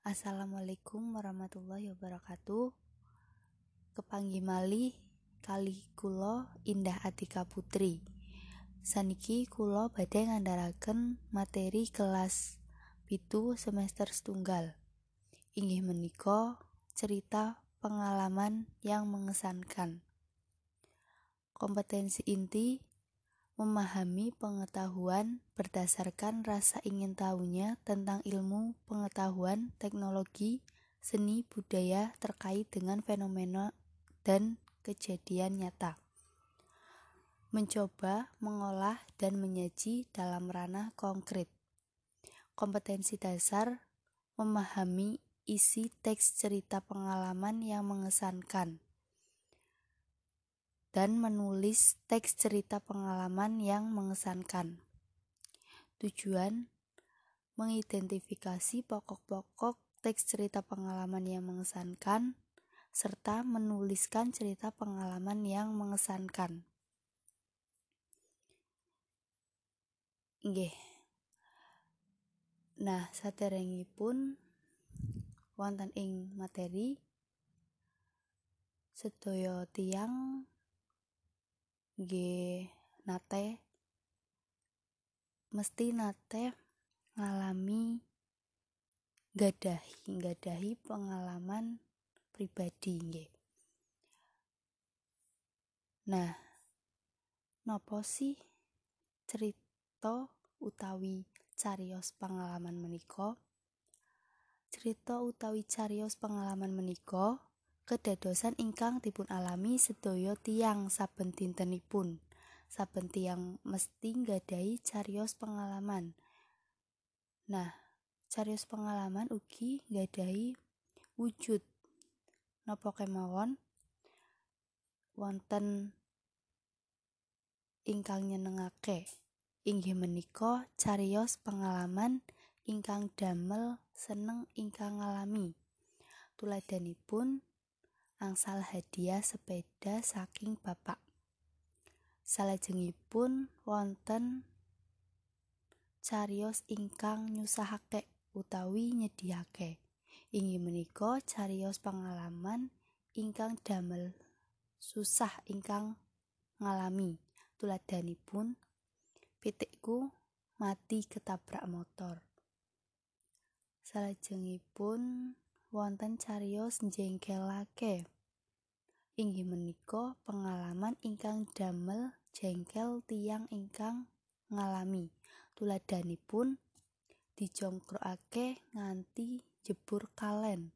Assalamualaikum warahmatullahi wabarakatuh. Kepanggi malih kali kula Indah Atika Putri. Saniki kula badhe ngandharaken materi kelas pitu semester setunggal. Inggih menika cerita pengalaman yang mengesankan. Kompetensi inti memahami pengetahuan berdasarkan rasa ingin tahunya tentang ilmu, pengetahuan, teknologi, seni, budaya terkait dengan fenomena dan kejadian nyata. Mencoba, mengolah, dan menyaji dalam ranah konkret. Kompetensi dasar memahami isi teks cerita pengalaman yang mengesankan dan menulis teks cerita pengalaman yang mengesankan. Tujuan mengidentifikasi pokok-pokok teks cerita pengalaman yang mengesankan serta menuliskan cerita pengalaman yang mengesankan. Nggih. Nah, saderengipun wonten ing materi sedaya tiang nggih nate mesti nate ngalami gadahi gadahi pengalaman pribadi nggih. Nah, nopo sih cerita utawi carios pengalaman menika? Cerita utawi carios pengalaman menika kedadosan ingkang dipun alami sedaya tiang saben dintenipun. Saben tiang mesti nggadahi carios pengalaman. Nah carios pengalaman ugi nggadahi wujud. Napa kemawon? Wonten ingkang nyenengake. Inggih menika carios pengalaman ingkang damel seneng ingkang ngalami. Tuladhanipun angsal hadiah sepeda saking bapak. Salajengipun wonten carios ingkang nyusahake utawi nyediake. Inggih menika carios pengalaman ingkang damel susah ingkang ngalami. Tuladhanipun pitikku mati ketabrak motor. Salajengipun wonten carios njengkelake. Inggih menika pengalaman ingkang damel jengkel tiang ingkang ngalami. Tuladhanipun dijongkrokake nganti jebur kalen.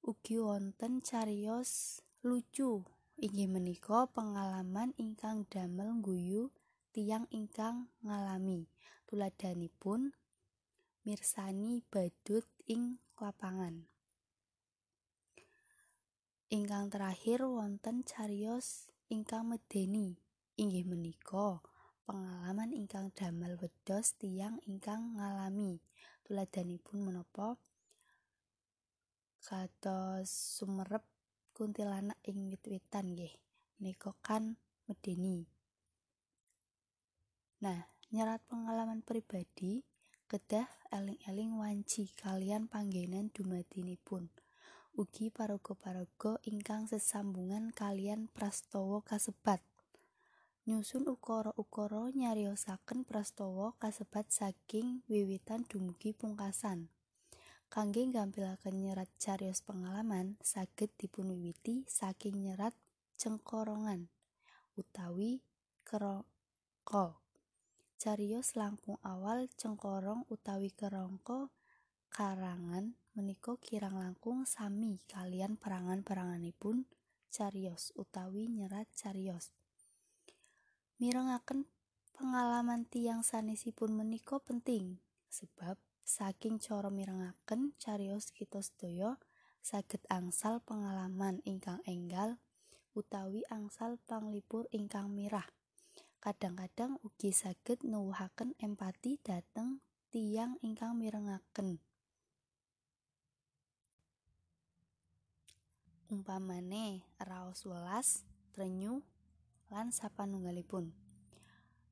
Ugi wonten carios lucu. Inggih menika pengalaman ingkang damel guyu tiang ingkang ngalami. Tuladhanipun mirsani badut ing lapangan. Ingkang terakhir wonten carios ingkang medeni. Inggih menika pengalaman ingkang damel wedos tiang ingkang ngalami. Tuladhanipun menapa? Kados sumerep kuntilanak ing wit-witan nggih menika kan medeni. Nah, nyerat pengalaman pribadi kedah eling-eling wanci kalian panggenan dumadinipun. Ugi paraga-paraga ingkang sesambungan kalian prastawa kasebat. Nyusun ukara-ukara nyariosaken prastawa kasebat saking wiwitan dumugi pungkasan. Kangge nggampilaken nyerat carios pengalaman saged dipunwiwiti saking nyerat cengkorongan utawi kerangka Carios langkung awal cengkorong utawi kerangka karangan menika kirang langkung sami kalian perangan-peranganipun carios utawi nyerat carios. Mirengaken pengalaman tiang sanesipun menika penting sebab saking cara mirengaken carios kita sedaya saged angsal pengalaman ingkang enggal utawi angsal panglipur ingkang mirah. Kadang-kadang ugi saged nuwuhaken empati dhateng tiyang ingkang mirengaken. Umpamane raos welas, trenyu, lan sapanunggalipun.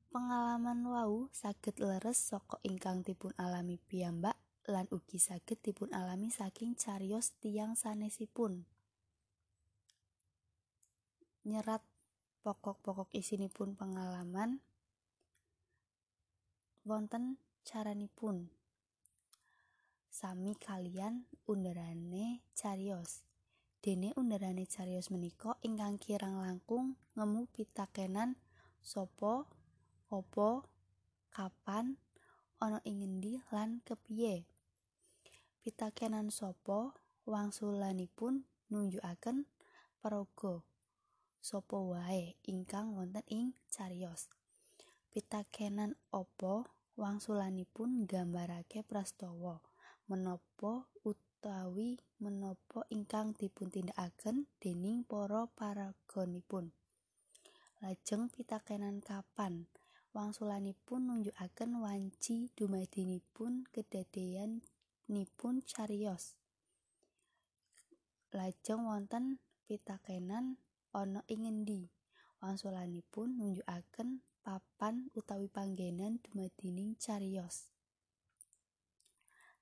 Pengalaman wau saged leres saka ingkang dipun alami piyambak lan ugi saged dipun alami saking cariyos tiyang sanesipun. Nyerat pokok-pokok isinipun pengalaman wonten caranipun sami kalian underane cariyos. Dene underane cariyos menika ingkang kirang langkung ngemu pitakenan sapa, apa, kapan, ana ing ngendi lan kepiye. Pitakenan sapa wangsulanipun nunjukaken paraga sapa wae ingkang wonten ing cariyos. Pitakenan apa wangsulanipun nggambarake prastawa menapa utawi menapa ingkang dipuntindakaken dening para paraganipun. Lajeng pitakenan kapan wangsulanipun nunjukaken wanci dumadinipun kedadeyanipun cariyos. Lajeng wonten pitakenan ana ing ngendi wangsulanipun nunjukaken papan utawi panggenan dumadining cariyos.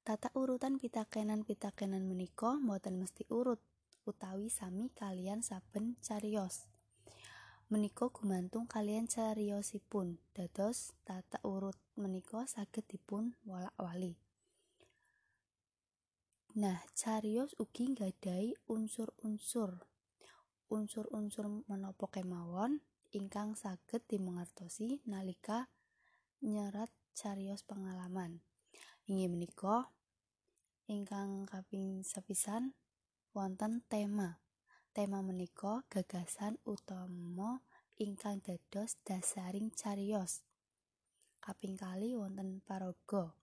Tata urutan pitakenan-pitakenan menika boten mesti urut utawi sami kalian saben cariyos. Menika gumantung kalian cariyosipun. Dados tata urut menika saged dipun wolak-wali. Nah, cariyos ugi nggadahi unsur-unsur. Unsur-unsur menapa kemawon ingkang saged dimangertosi nalika nyerat cariyos pengalaman. Inggih menika ingkang kaping sepisan wonten tema. Tema menika gagasan utama ingkang dados dasaring cariyos. Kaping kali wonten paraga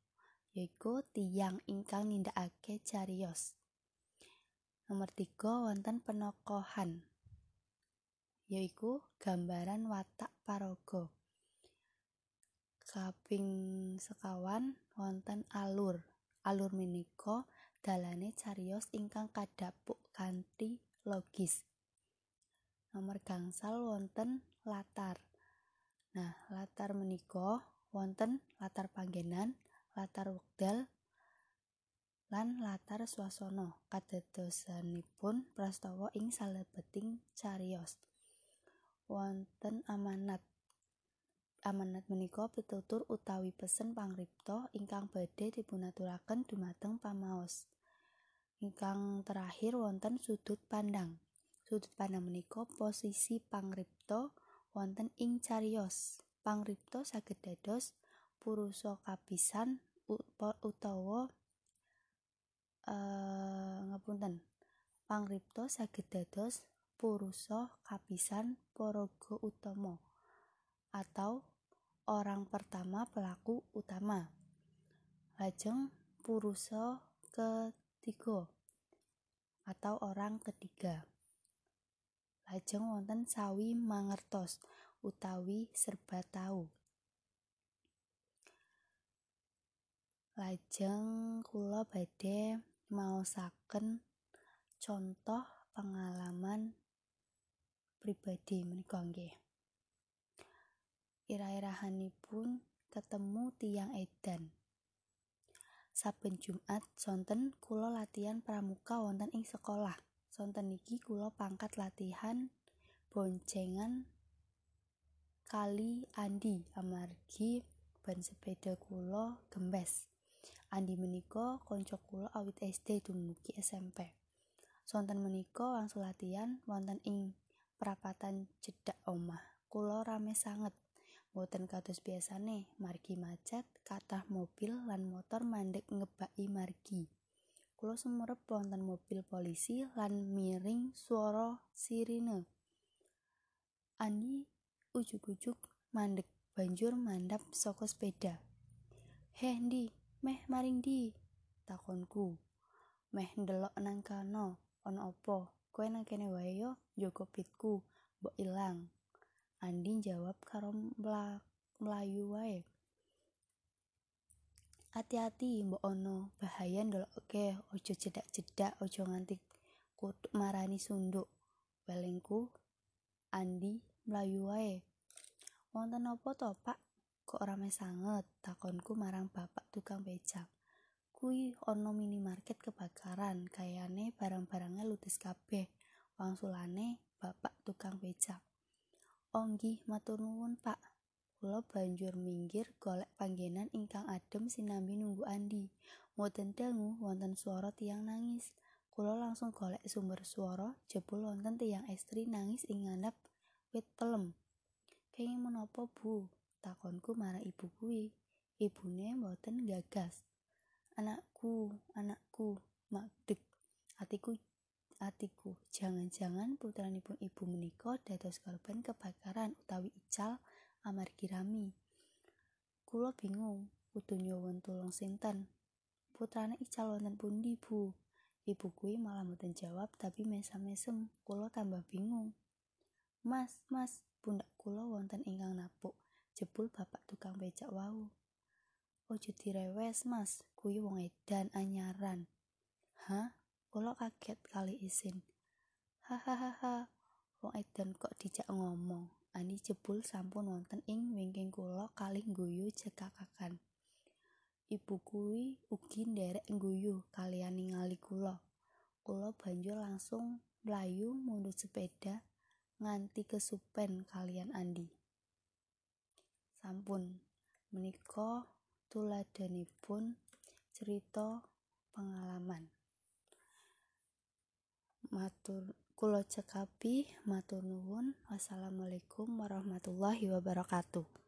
yaiku tiyang ingkang nindakake cariyos. Nomor tiga wonten penokohan yaiku gambaran watak paraga. Kaping sekawan wonten alur. Alur menika dalane cariyos ingkang kadhapuk kanthi logis. Nomor gangsal wonten latar. Nah, latar menika wonten latar panggenan, latar wekdal, lan latar swasana kadadosanipun prastawa ing salebeting cariyos. Wonten amanat Amanat menika pitutur utawi pesen pangripta ingkang badhe dipunaturaken dumateng pamaos. Ingkang terakhir wonten sudut pandang. Sudut pandang menika posisi pangripta wonten ing cariyos. Pangripta saged dados purusa kapisan utawa uh, ngapunten. Pangripta saged dados purusa kapisan paraga utama atau orang pertama pelaku utama. Lajeng purusa ketiga atau orang ketiga. Lajeng wonten sawi mangertos utawi serba tahu. Lajeng kula badhe maosaken contoh pengalaman pribadi menika nggih. Irah-irahanipun ketemu tiang edan. Saben Jumat sonten kula latihan pramuka wonten ing sekolah. Sonten niki kula pangkat latihan boncengan kali Andi amargi ban sepeda kula gembes. Andi menika kanca kula awit SD dumugi SMP. Sonten menika langsung latihan wonten ing perapatan cedhak omah. Kula rame sanget. Boten kados biasane, margi macet, kathah mobil lan motor mandek ngebaki margi. Kulo sumerep wonten mobil polisi lan miring swara sirine. Andi ujug-ujug mandek banjur mandap saka sepeda. Heh ndi, meh maring di? Takonku. Meh ndelok nang kana, ana apa? Kowe nang kene wae yo, njogo pitku, mbok ilang. Andi jawab karo mlayu wae. Hati-hati mbok ono bahaya ndelokke ojo cedak-cedak ojo nganti kutuk marani sunduk. Welengku Andi mlayu wae. Wonten apa to, Pak? Kok rame sanget? Takonku marang bapak tukang becak. Kui ono minimarket kebakaran kayane barang-barangnya ludes kabeh. Wangsulane bapak tukang becak. Onggih matur nuwun pak. Kula banjur minggir golek panggenan ingkang adem sinambi nunggu Andi. Mboten dangu wonten swara tiang nangis. Kula langsung golek sumber swara jebul wonten tiang estri nangis ing ngandhap wit pelem kenging menapa bu? Takonku marang ibu kuwi. Ibune mboten gagas anakku anakku magdeg atiku atiku. Jangan-jangan putranipun ibu menika dados korban kebakaran utawi ical amargi rami. Kula bingung kudu nyuwun tulung sinten? Putrane ical wonten pundi bu? Ibu kuwi malah mboten jawab tapi mesam-mesem kula tambah bingung. Mas mas pundak kula wonten ingkang napuk. Jebul bapak tukang becak wau Ojo direwes mas, kuwi wong edan anyaran. Hah? Kula kaget kali isin. Hahaha, wong edan kok dijak ngomong. Ani jebul sampun wonten ing wingking kula kalih guyu cekakakan. Ibu kuwi ugi nderek guyu kalian ningali kula. Kula banjur langsung mlayu mundut sepeda nganti kesupen kalian Andi. Sampun menika tuladanipun cerita pengalaman. Matur kula cekapi matur nuwun. Wassalamualaikum warahmatullahi wabarakatuh